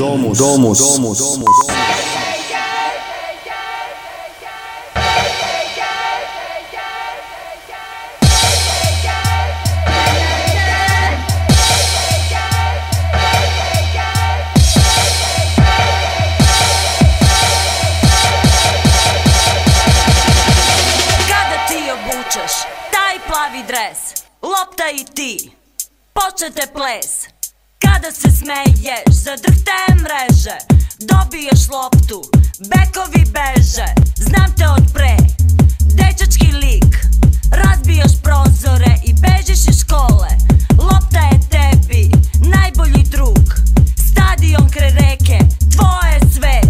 Domus. Domus. Domus. Domus. plavi dres, lopta i ti, počete ples kada se smeješ Zadrhte mreže, dobiješ loptu Bekovi beže, znam te od pre Dečački lik, razbijaš prozore I bežiš iz škole, lopta je tebi Najbolji drug, stadion kre reke Tvoje sve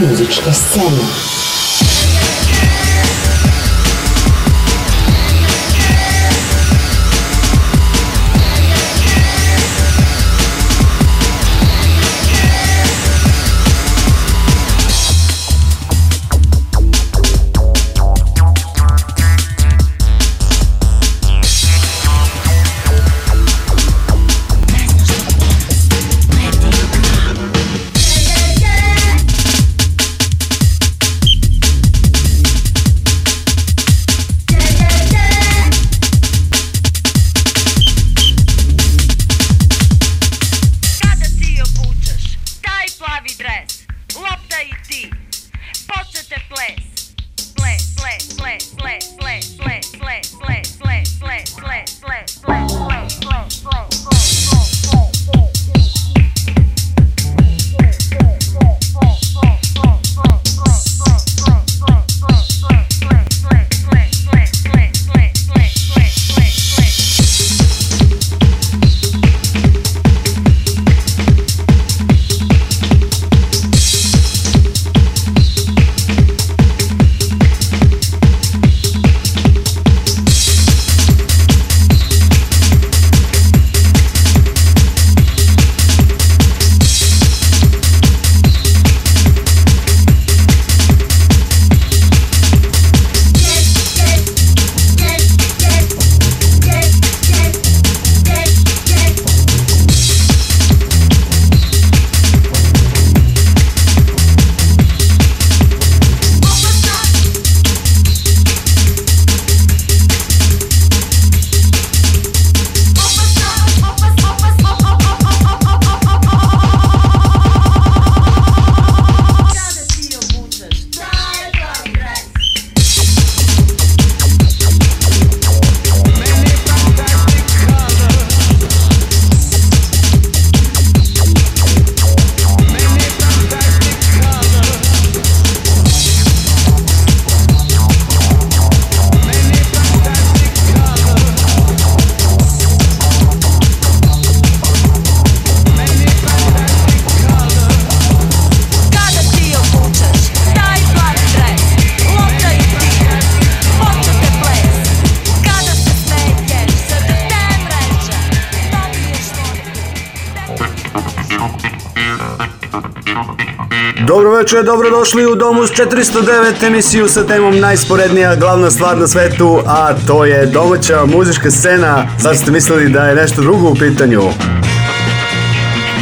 muzička scena. večer, dobrodošli u Domu s 409 emisiju sa temom najsporednija glavna stvar na svetu, a to je domaća muzička scena. Sad ste mislili da je nešto drugo u pitanju.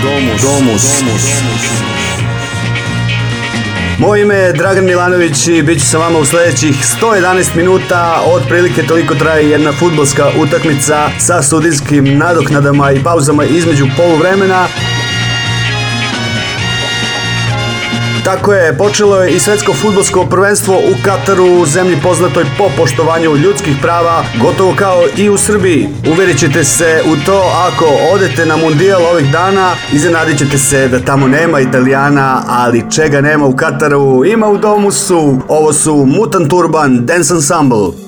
Domus. Domus. Domus. Moje ime je Dragan Milanović i bit ću sa vama u sledećih 111 minuta. Otprilike toliko traje jedna futbolska utakmica sa sudijskim nadoknadama i pauzama između poluvremena. Tako je, počelo je i svetsko futbolsko prvenstvo u Kataru, zemlji poznatoj po poštovanju ljudskih prava, gotovo kao i u Srbiji. Uverit ćete se u to ako odete na mundijal ovih dana, iznenadit ćete se da tamo nema Italijana, ali čega nema u Kataru, ima u domu su. Ovo su Mutant Urban Dance Ensemble.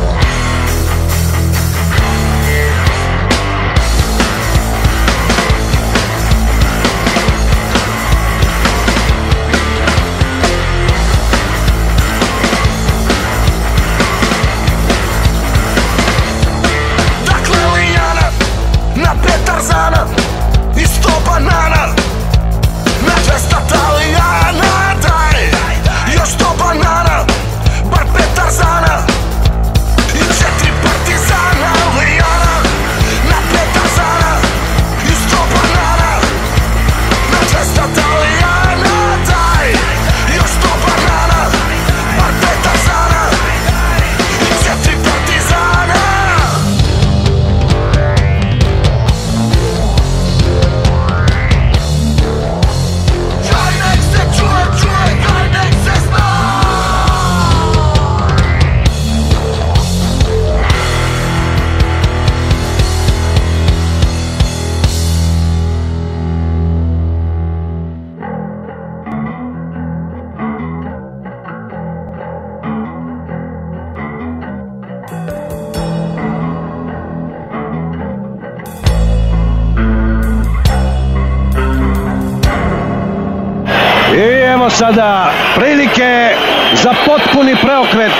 sada prilike za potpuni preokret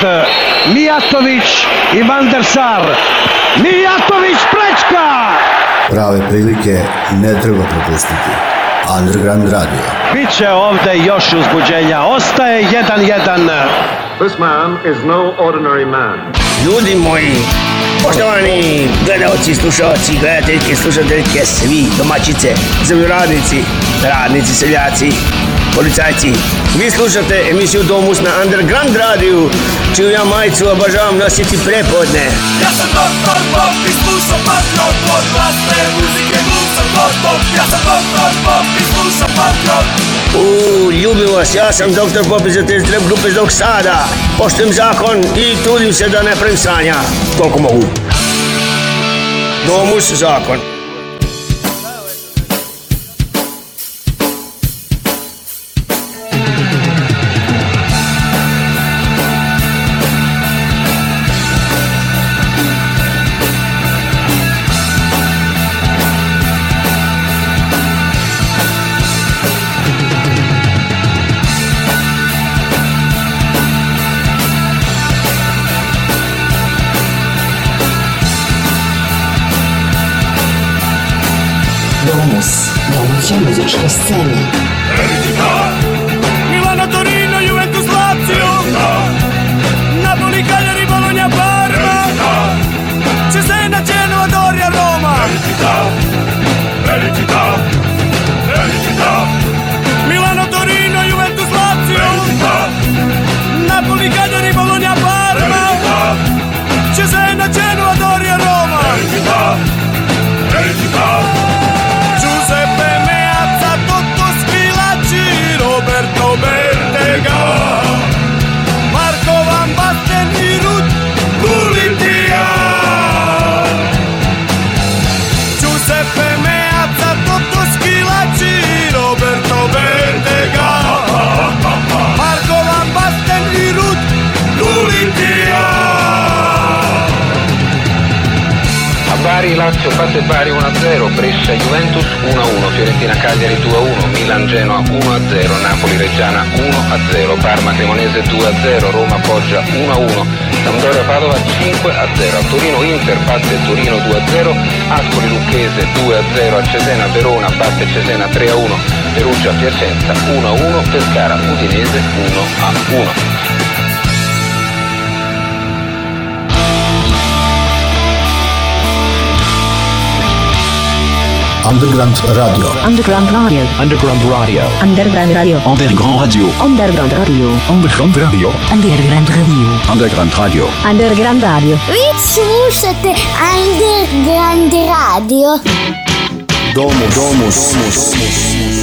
Mijatović i Van der Sar Mijatović prečka prave prilike ne treba propustiti Underground Radio Biće ovde još uzbuđenja ostaje 1-1 This man is no ordinary man Ljudi moji Poštovani gledalci, slušalci, gledateljke, slušateljke, svi domaćice, zemljoradnici, radnici, seljaci, policajci. Vi slušate emisiju Domus na Underground radiju, čiju ja majicu obažavam nositi prepodne. Ja sam doktor Bob i slušam patro pod vlastne muzike glusa Bob. Ja sam doktor Bob i slušam patro. Uuu, ljubim vas, ja sam doktor Bob iz te strep grupe iz Dog Sada. Poštujem zakon i trudim se da ne pravim sanja, koliko mogu. Domus zakon. muzyczne sceny. Lazio parte pari 1-0, Brescia Juventus 1-1, Fiorentina Cagliari 2-1, Milan Genoa 1-0, Napoli Reggiana 1-0, Parma Cremonese 2-0, Roma Poggia 1-1, Sampdoria Padova 5-0, Torino Inter batte Torino 2-0, Ascoli Lucchese 2-0, a Cesena Verona batte Cesena 3-1, Perugia Piacenza 1-1, Pescara Udinese 1-1. Underground Radio. Underground Radio. Underground Radio. Underground Radio. Underground Radio. Underground Radio. Underground Radio. Underground Radio. Underground Radio. Underground Radio. Vi slušate Underground Radio. Domus. Domus. Domus.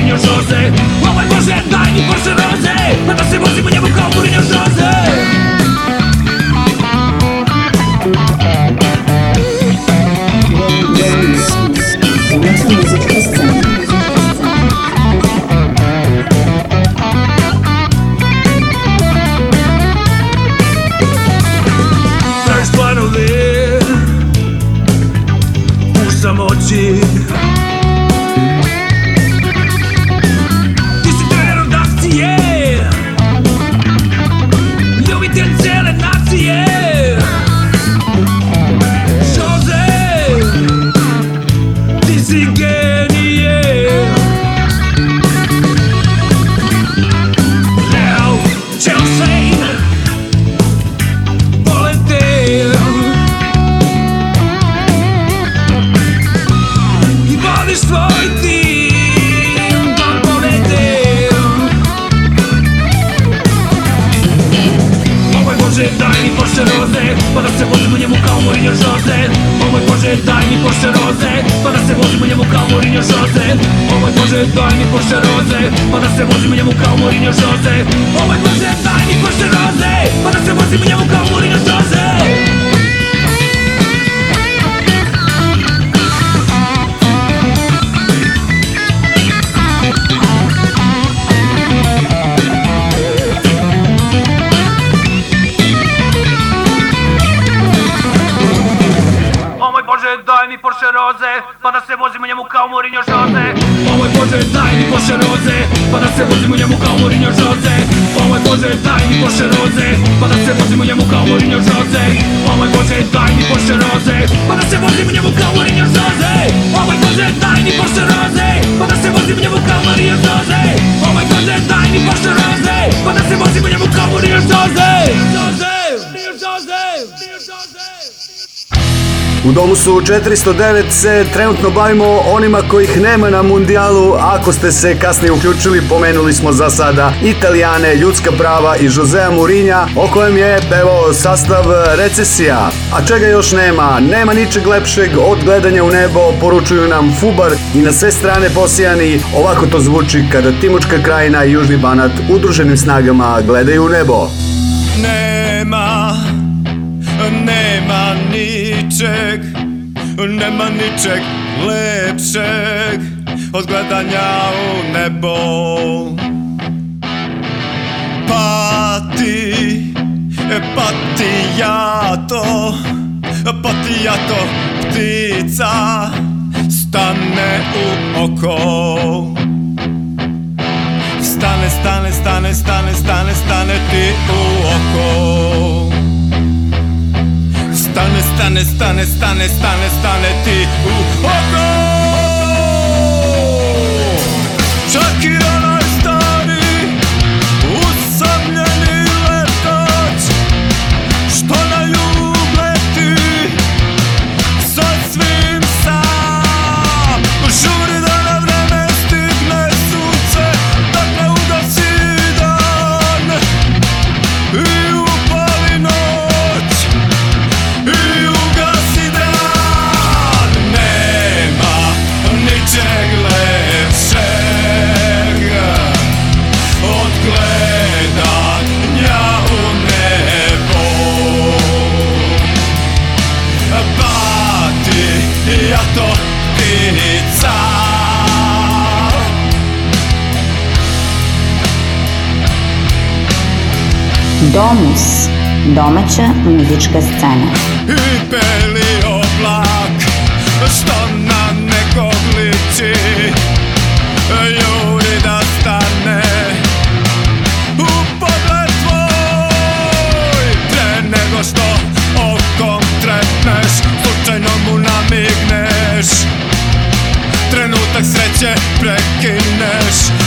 niños yo sé Guau, guau, guau, guau, guau, guau, guau, guau, guau, guau, guau, guau, guau, guau, guau, U domu su 409 se trenutno bavimo onima kojih nema na mundijalu. Ako ste se kasnije uključili, pomenuli smo za sada Italijane, ljudska prava i Josea Mourinha, o kojem je pevao sastav Recesija. A čega još nema? Nema ničeg lepšeg od gledanja u nebo, poručuju nam Fubar i na sve strane posijani. Ovako to zvuči kada Timočka krajina i Južni Banat udruženim snagama gledaju u nebo. Nema, nema ni ničeg Nema ničeg lepšeg Od gledanja u nebo Pa ti e, Pa ti ja to Pa ja to ptica Stane u oko Stane, stane, stane, stane, stane, stane ti u oko stane, stane, stane, stane, stane, stane ti u oko Čak i Domus, domaća muzička scena. I beli oblak, što na nekog liči, juri da stane. U pogled tvoj, pre nego što okom tretneš, slučajno mu namigneš. Trenutak sreće prekineš,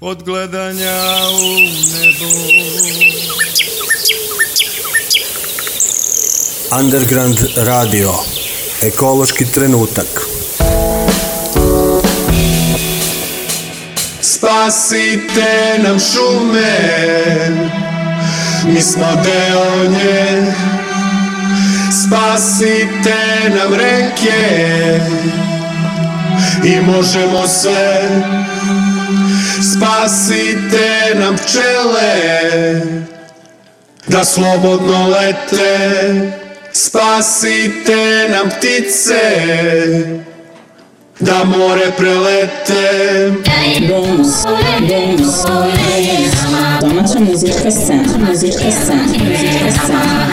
od gledanja u nebo. Underground radio. Ekološki trenutak. Spasite nam šume, mi smo deo nje. Spasite nam reke i možemo sve. Spasite nam pčele Da slobodno lete Spasite nam ptice Da more prelete Domus, domus, Domaća muzička scena, muzička scena, muzička scena.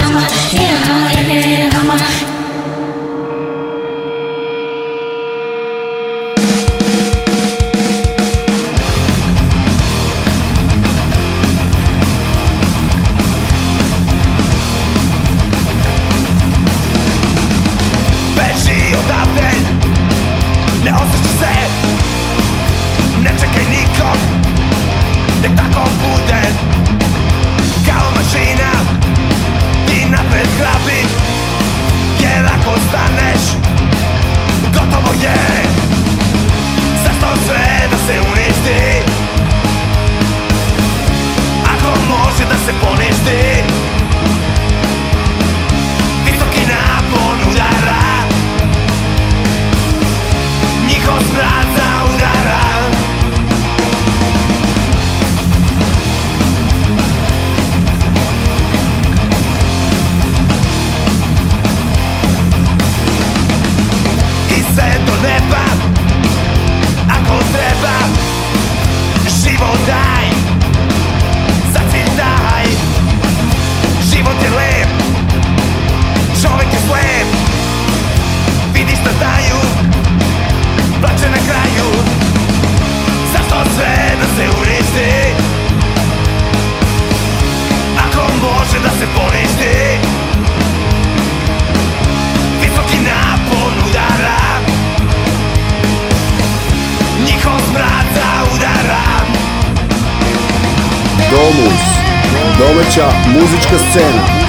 Сцена.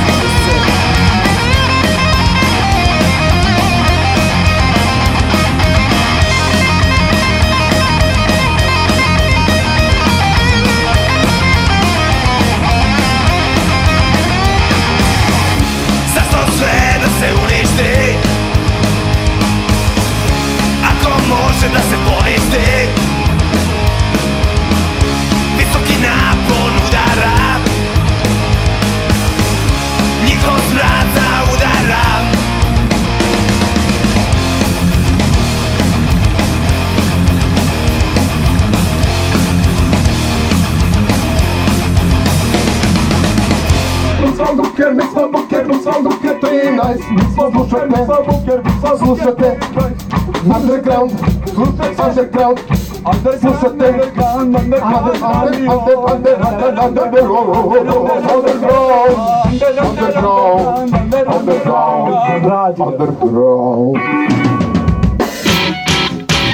Underground.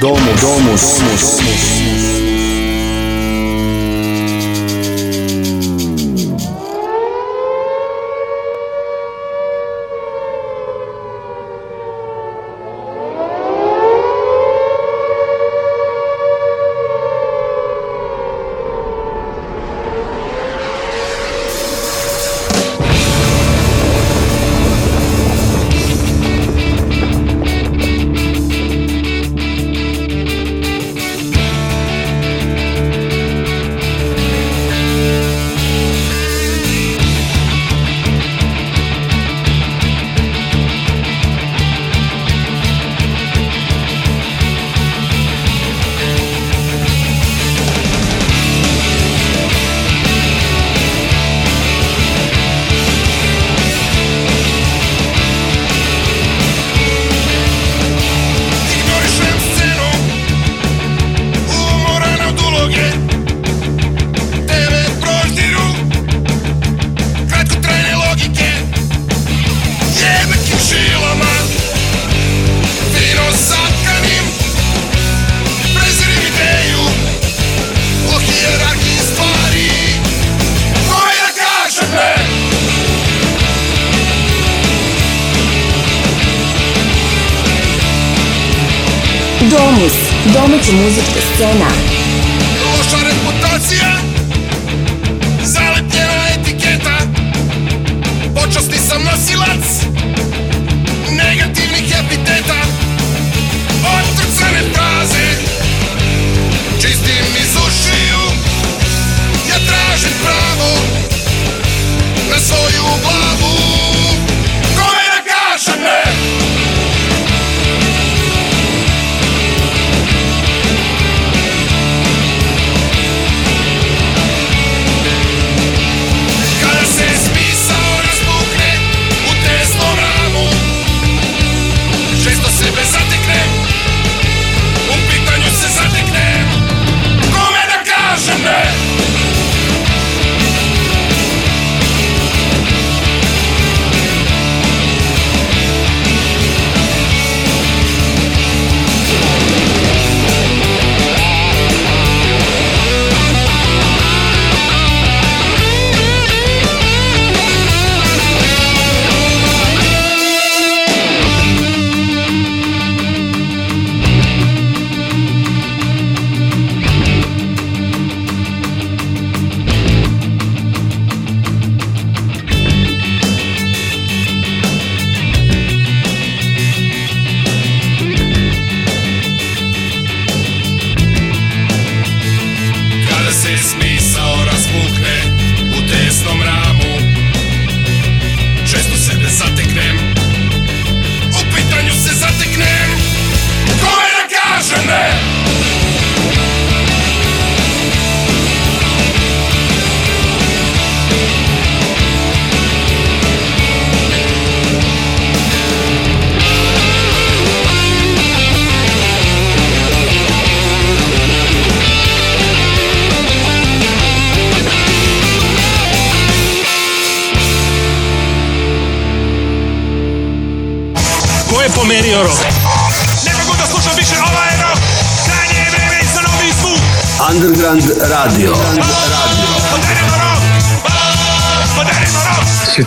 Domus, domus, domus. domus.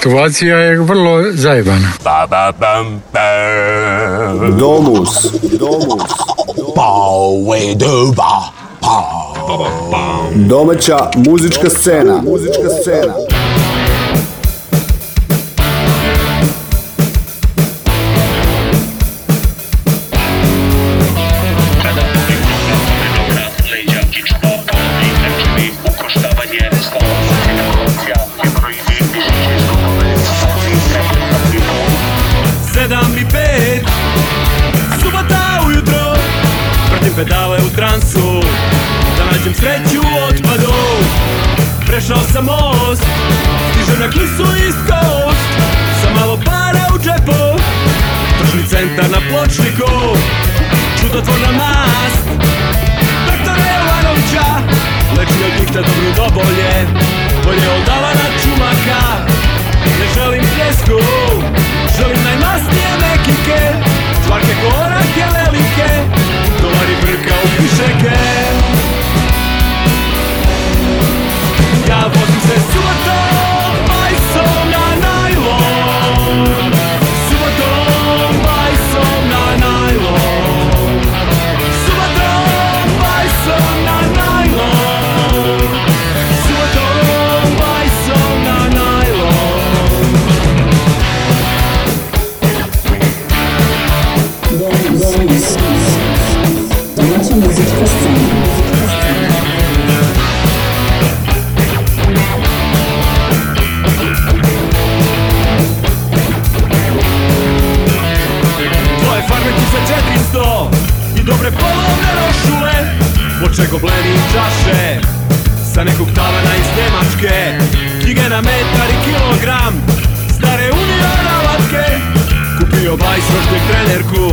situacija je vrlo zajebana. Ba, ba, bam, bam. Domus, domus. Domaća muzička scena. Muzička scena. Prešao sam most Stiže na klisu East Coast Sa malo para u džepu Tržni centar na pločniku Čudotvorna mast Doktore Jovanovića Leči od njih te dobro dobolje Bolje od Alana Čumaka Ne želim pljesku Želim najmasnije mekike Tvarke korake velike Tovari brka u pišeke se suelta. prepolovne rošule Očegobleni čaše Sa nekog tavana iz Nemačke Knjige na metar i kilogram Stare uniona latke Kupio bajs roštek trenerku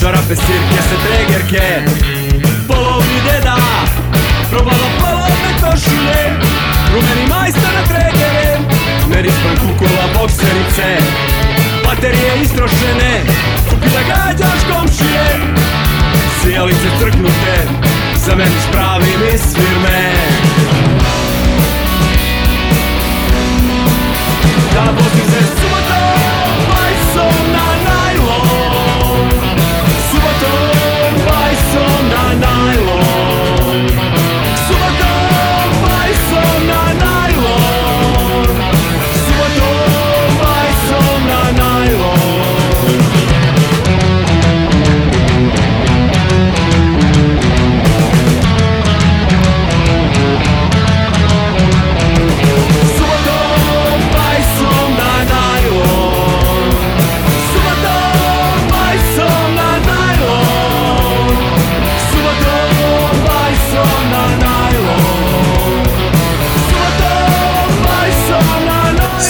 Čarape sirke se tregerke Polovni deda Probala polovne košulje Rumeni majstor na tregere Nerispan kukula bokserice Baterije istrošene Kupila gađaš komšije přijali trknuté zemem zprávy my s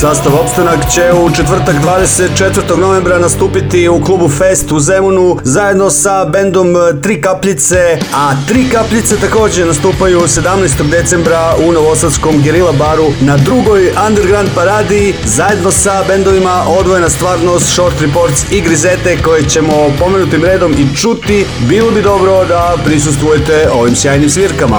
Sastav Opstanak će u četvrtak 24. novembra nastupiti u klubu Fest u Zemunu zajedno sa bendom Tri kapljice, a Tri kapljice takođe nastupaju 17. decembra u Novosadskom Gerila baru na drugoj Underground paradi zajedno sa bendovima Odvojena stvarnost, Short Reports i Grizete koje ćemo pomenutim redom i čuti. Bilo bi dobro da prisustvujete ovim sjajnim svirkama.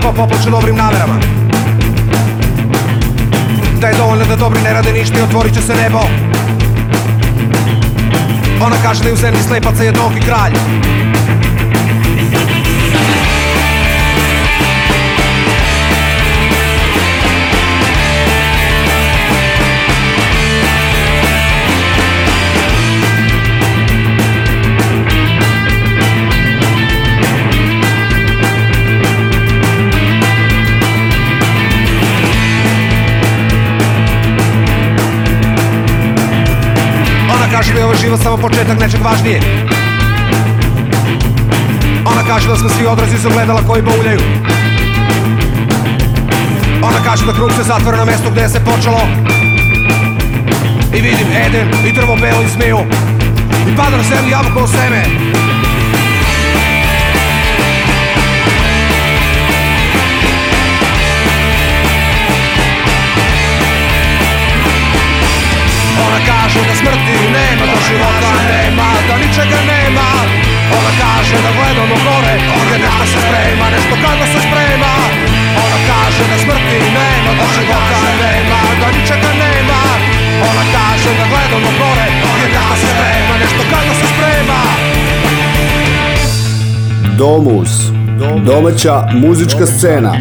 svako popuče dobrim namerama Da je dovoljno da dobri ne rade ništa i otvorit će se nebo Ona kaže da je u zemlji slepaca jednogi kralj život samo početak nečeg važnije Ona kaže da smo svi odrazi su gledala koji bauljaju Ona kaže da krug se zatvore na mesto gde se počelo I vidim Eden i drvo belo i smiju I pada na zemlju jabukovo seme kaže da smrti nema, da života nema, da ničega nema Ona kaže da gledamo gore, gdje nešto se sprema, nešto kada se sprema Ona kaže da smrti nema, da života nema, da ničega nema Ona kaže da gledamo gore, gdje nešto se sprema, nešto kada se sprema Domus Domaća muzička scena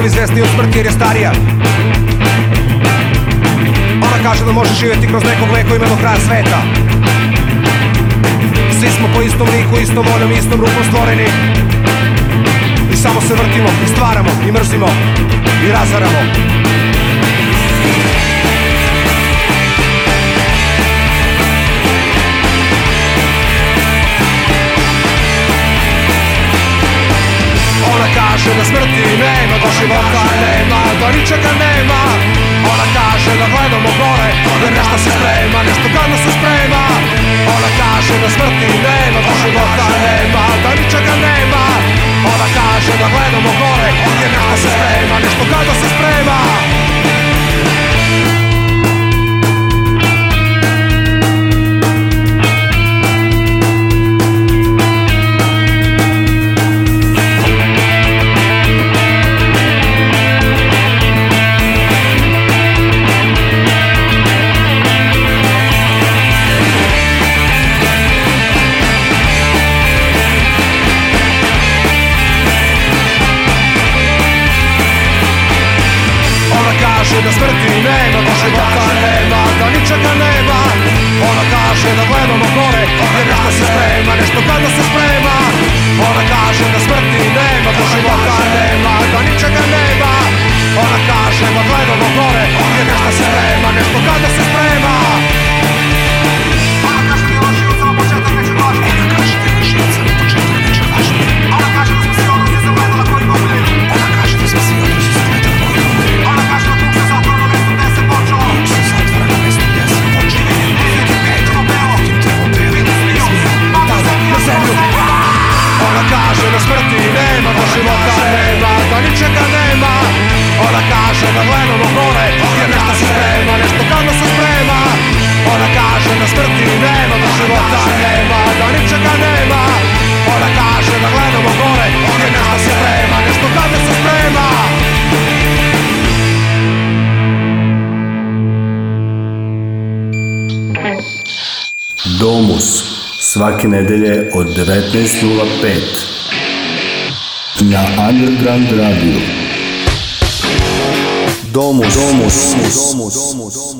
on izvesniji od smrti jer je starija Ona kaže da može živjeti kroz nekog veka ime do kraja sveta Svi smo po istom liku, istom voljom, istom rukom stvoreni I samo se vrtimo, i stvaramo, i mrzimo, i razaramo kaže da smrti nema, da života nema, da ničega nema Ona kaže da gledamo gore, da nešto se sprema, nešto gadno se sprema Ona kaže da smrti nema, da života nema, da ničega nema Ona kaže da gledamo gore, da nešto se sprema, nešto gadno se sprema smrti nema, baš života nema, da ničega nema Ona kaže da gledamo gore, jer nešto se sprema, nešto kada se sprema Ona kaže da smrti nema, da života nema, da ničega nema Ona kaže da gledamo gore, jer nešto se sprema, nešto kada se sprema svake nedelje od 19.05 na Underground Radio. Domus, domus, domus, domus, domus.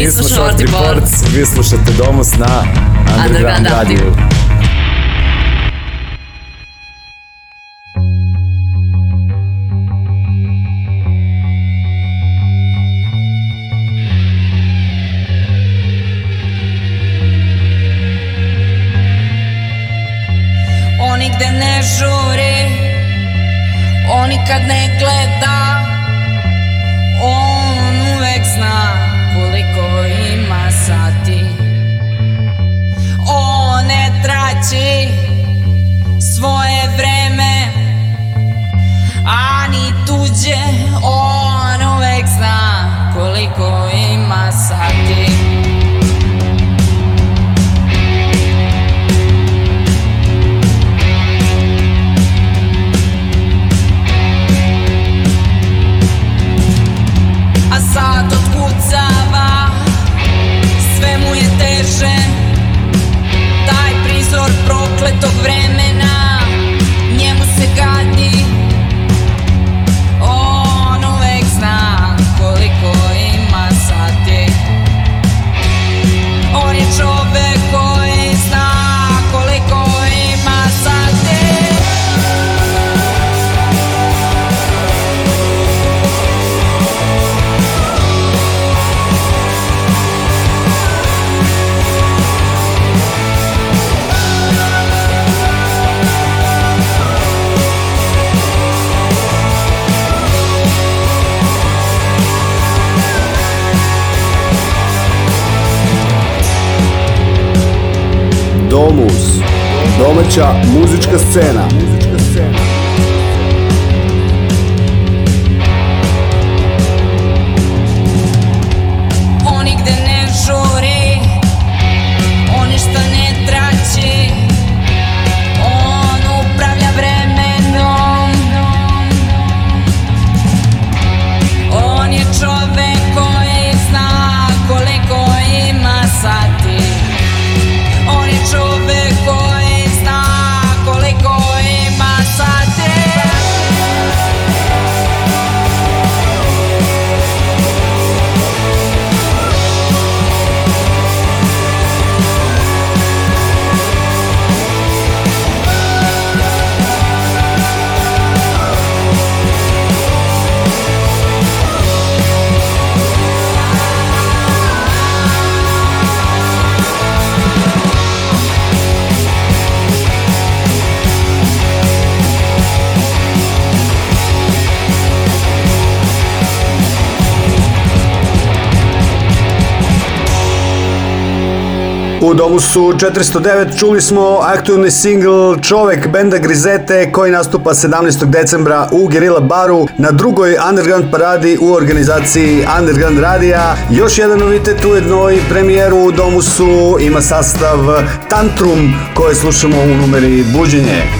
Mi, Mi smo Short Report, vi slušate Domus na Underground, Underground Radio. U domu su 409 čuli smo aktualni singl Čovek benda Grizete koji nastupa 17. decembra u Gerila Baru na drugoj Underground paradi u organizaciji Underground Radija. Još jedan novitet ujedno i premijeru u domu su ima sastav Tantrum koje slušamo u numeri Buđenje.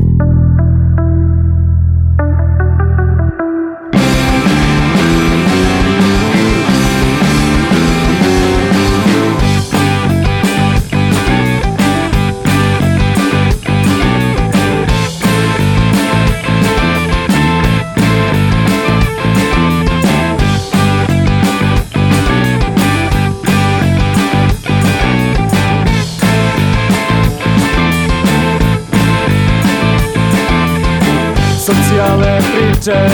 after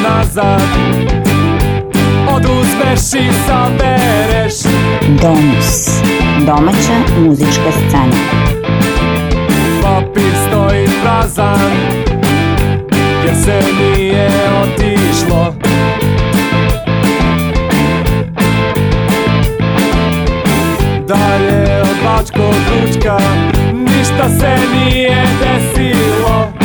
nazad Oduzmeš i sabereš Domus Domaća muzička scena Papir stoji prazan Jer se nije otišlo Dalje od Bačkog ručka Ništa se nije desilo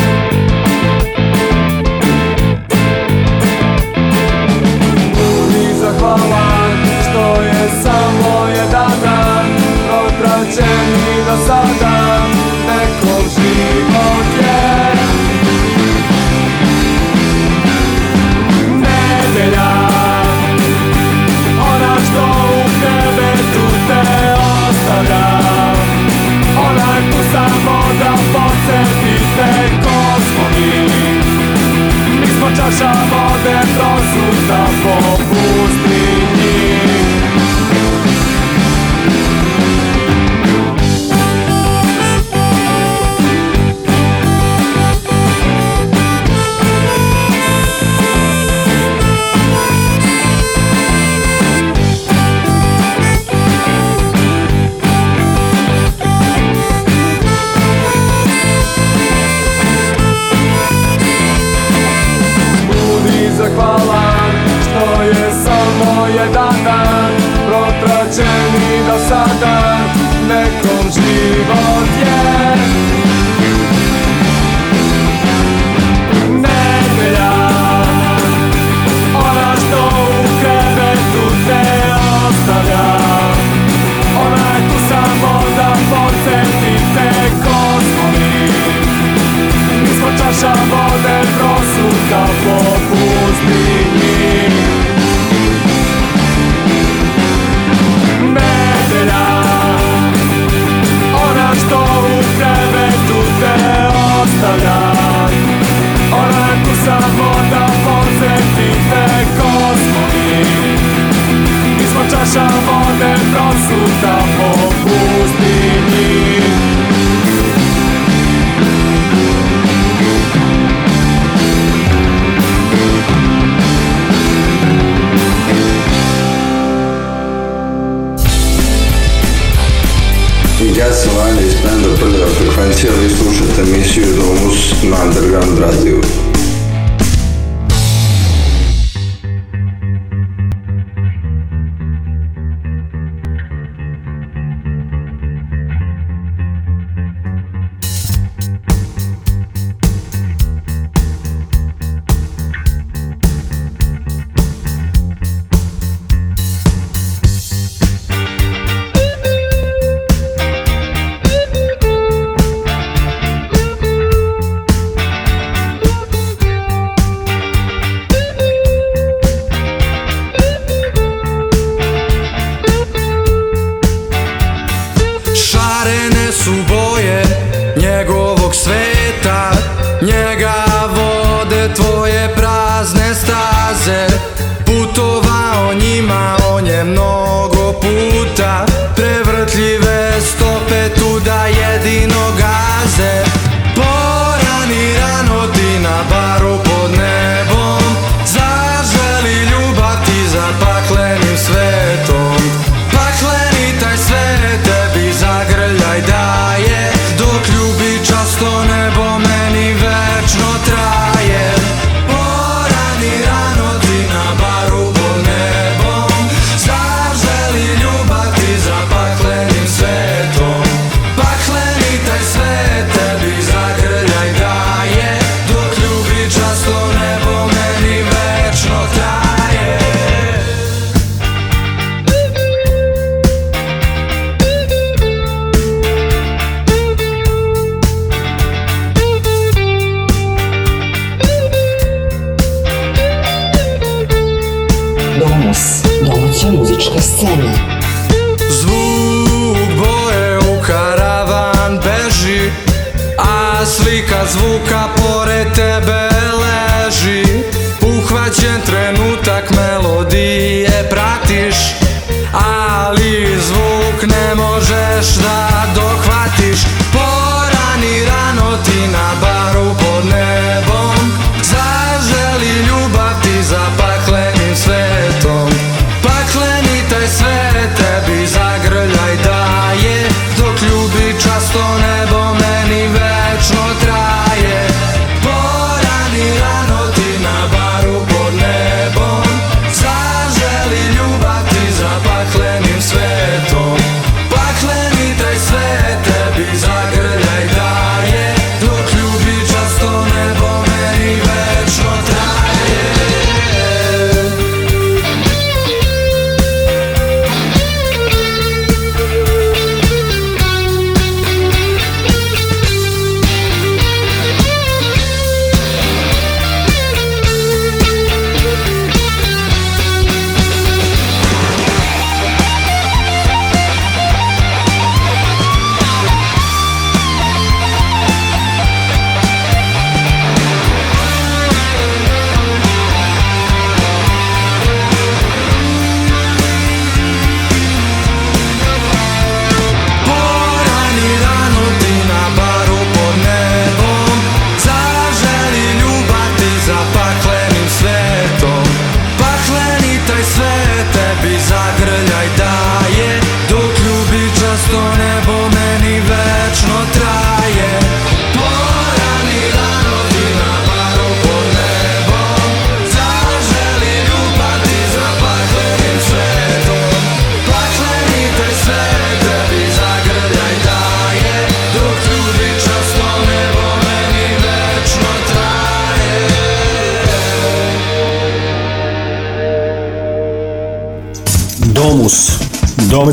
za force piste ko smo bili Mi smo čaša vode, prosu da popusti Sunday.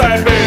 side, baby.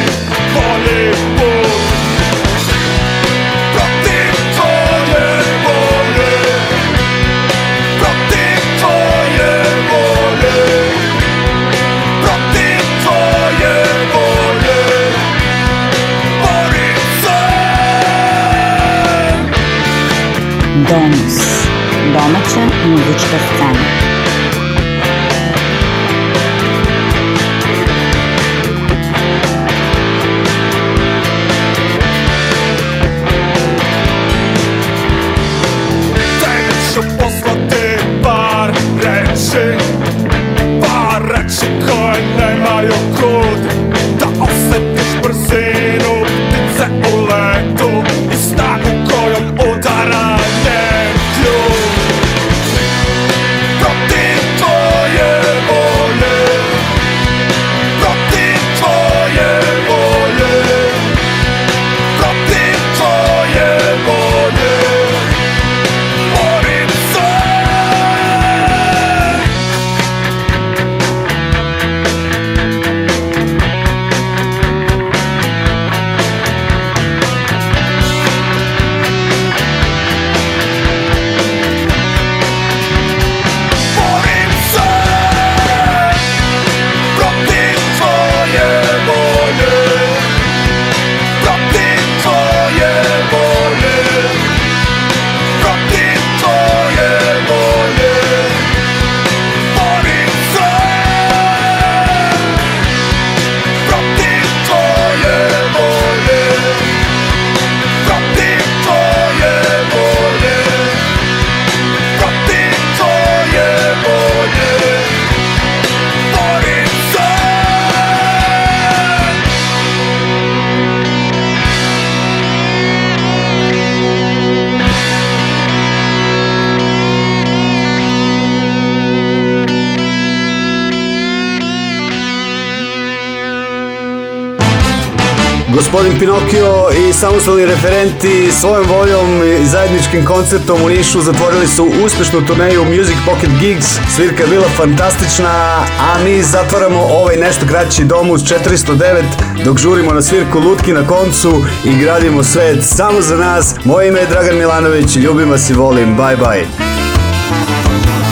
gospodin Pinokio i samostalni referenti svojom voljom i zajedničkim koncertom u Nišu zatvorili su uspešnu turneju Music Pocket Gigs. Svirka je bila fantastična, a mi zatvaramo ovaj nešto kraći dom uz 409 dok žurimo na svirku Lutki na koncu i gradimo svet samo za nas. Moje ime je Dragan Milanović, ljubim vas i volim, bye bye.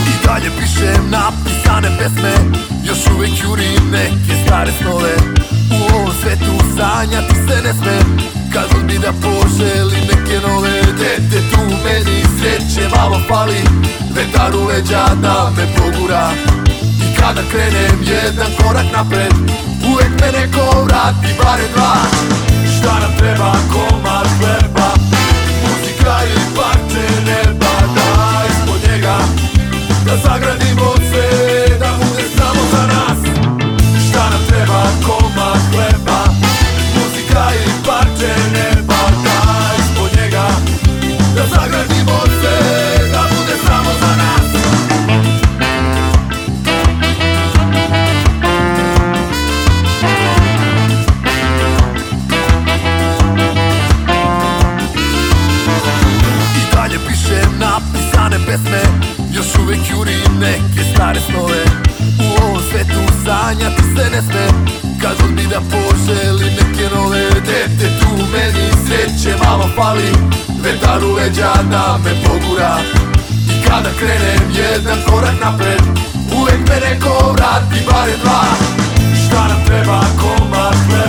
I dalje pišem napisane pesme, još uvek jurim neke stare snove u ovom svetu sanjati se ne sme Kad rodbina da poželi neke nove dete Tu meni sreće malo fali Vetar u leđa da me pogura I kada krenem jedan korak napred Uvek me neko vrati bare dva Šta nam treba komad hleba Muzika i parče neba Da ispod njega da sagradimo pesme Kad uzmi da poželi neke nove Dete tu meni sreće malo fali Vetar u leđa da me pogura I kada krenem jedan korak napred Uvek me neko vrati bare dva Šta nam treba komad hleba